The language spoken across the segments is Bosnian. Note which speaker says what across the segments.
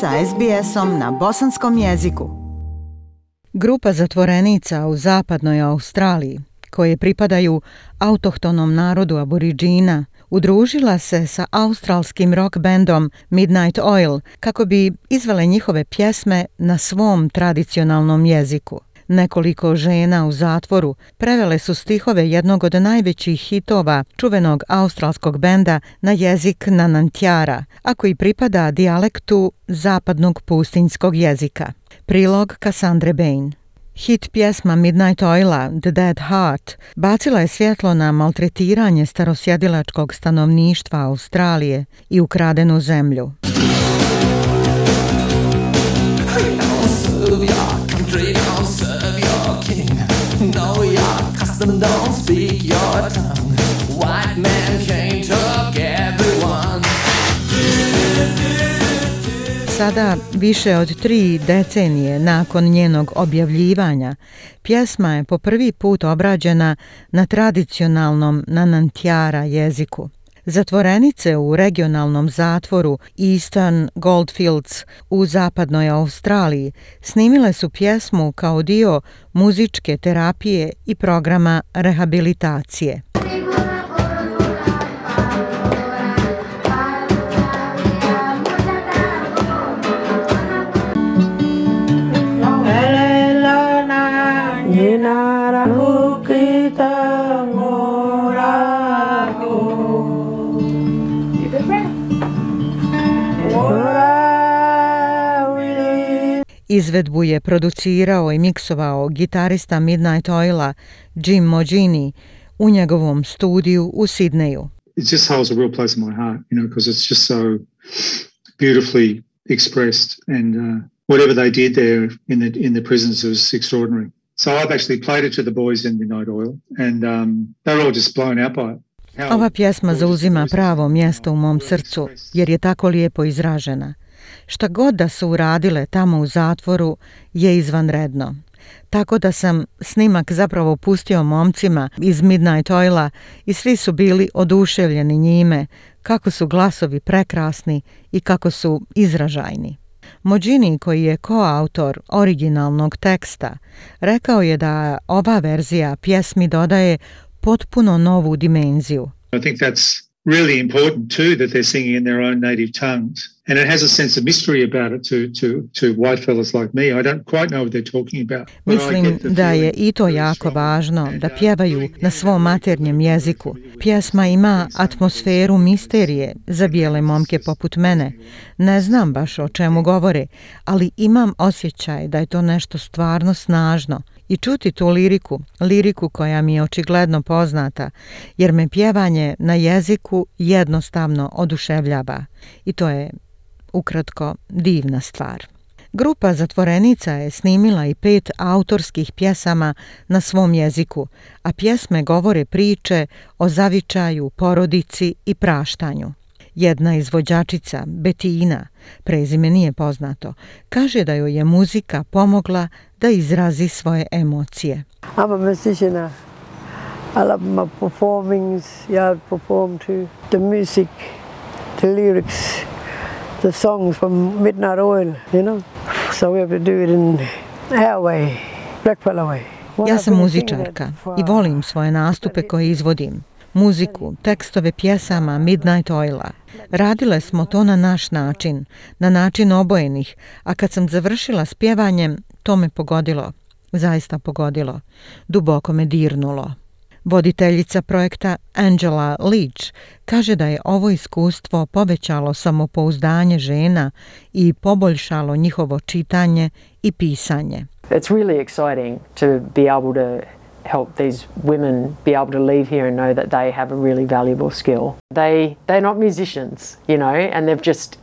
Speaker 1: sa SBS-om na bosanskom jeziku. Grupa zatvorenica u zapadnoj Australiji, koje pripadaju autohtonom narodu aboriđina, udružila se sa australskim rock bandom Midnight Oil kako bi izvele njihove pjesme na svom tradicionalnom jeziku. Nekoliko žena u zatvoru prevele su stihove jednog od najvećih hitova čuvenog australskog benda na jezik Nanantjara, a koji pripada dijalektu zapadnog pustinskog jezika. Prilog Cassandre Bain Hit pjesma Midnight Oila, The Dead Heart, bacila je svjetlo na maltretiranje starosjedilačkog stanovništva Australije i ukradenu zemlju. Sada, više od tri decenije nakon njenog objavljivanja, pjesma je po prvi put obrađena na tradicionalnom nanantjara jeziku. Zatvorenice u regionalnom zatvoru Eastern Goldfields u zapadnoj Australiji snimile su pjesmu kao dio muzičke terapije i programa rehabilitacije. Izvedbu je producirao i miksovao gitarista Midnight Oila Jim Mogini u njegovom studiju u Sidneju.
Speaker 2: It just holds a real place in my heart, you know, because it's just so beautifully expressed and uh, whatever they did there in the in the prisons was extraordinary. Ova pjesma zauzima pravo mjesto u mom srcu jer je tako lijepo izražena. Šta god da su uradile tamo u zatvoru je izvanredno. Tako da sam snimak zapravo pustio momcima iz Midnight Oila i svi su bili oduševljeni njime, kako su glasovi prekrasni i kako su izražajni. Mođini, koji je koautor originalnog teksta, rekao je da ova verzija pjesmi dodaje potpuno novu dimenziju really important too that they're singing in their own native tongues. And it has a sense of mystery about it to, to, to white fellas like me. I don't quite know what they're talking about. Mislim da je i to jako važno da uh, pjevaju na svom maternjem jeziku. Pjesma ima atmosferu misterije za bijele momke poput mene. Ne znam baš o čemu govore, ali imam osjećaj da je to nešto stvarno snažno i čuti tu liriku, liriku koja mi je očigledno poznata, jer me pjevanje na jeziku jednostavno oduševljava i to je ukratko divna stvar. Grupa Zatvorenica je snimila i pet autorskih pjesama na svom jeziku, a pjesme govore priče o zavičaju, porodici i praštanju. Jedna izvođačica, Betina, prezime nije poznato, kaže da joj je muzika pomogla da izrazi svoje emocije. I'm a musician.
Speaker 3: I love my performings. Yeah, I perform to the music, the lyrics, the songs from Midnight Oil, you know. So we have to do it in our way, Blackfellow way. Ja sam muzičarka i volim svoje nastupe koje izvodim muziku, tekstove pjesama Midnight Oila. Radile smo to na naš način, na način obojenih, a kad sam završila s pjevanjem, to me pogodilo, zaista pogodilo, duboko me dirnulo. Voditeljica projekta Angela Leach kaže da je ovo iskustvo povećalo samopouzdanje žena i poboljšalo njihovo čitanje i pisanje.
Speaker 4: It's help these women be able to leave here and know that they have a really valuable skill. They they're not musicians, you know, and they've just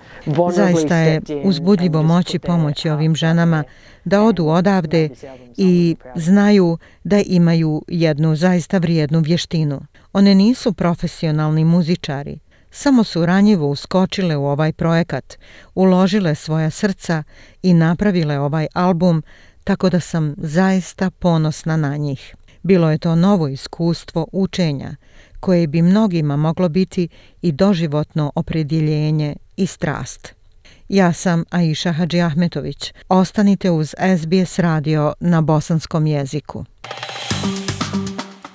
Speaker 4: Zaista je uzbudljivo moći pomoći ovim ženama da odu odavde i znaju da imaju jednu zaista vrijednu vještinu. One nisu profesionalni muzičari, samo su ranjivo uskočile u ovaj projekat, uložile svoja srca i napravile ovaj album, tako da sam zaista ponosna na njih. Bilo je to novo iskustvo učenja, koje bi mnogima moglo biti i doživotno opredjeljenje i strast. Ja sam Aisha Hadži Ahmetović. Ostanite uz SBS radio na bosanskom jeziku.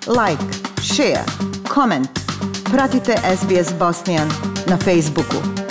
Speaker 4: Like, share, comment. Pratite SBS Bosnian na Facebooku.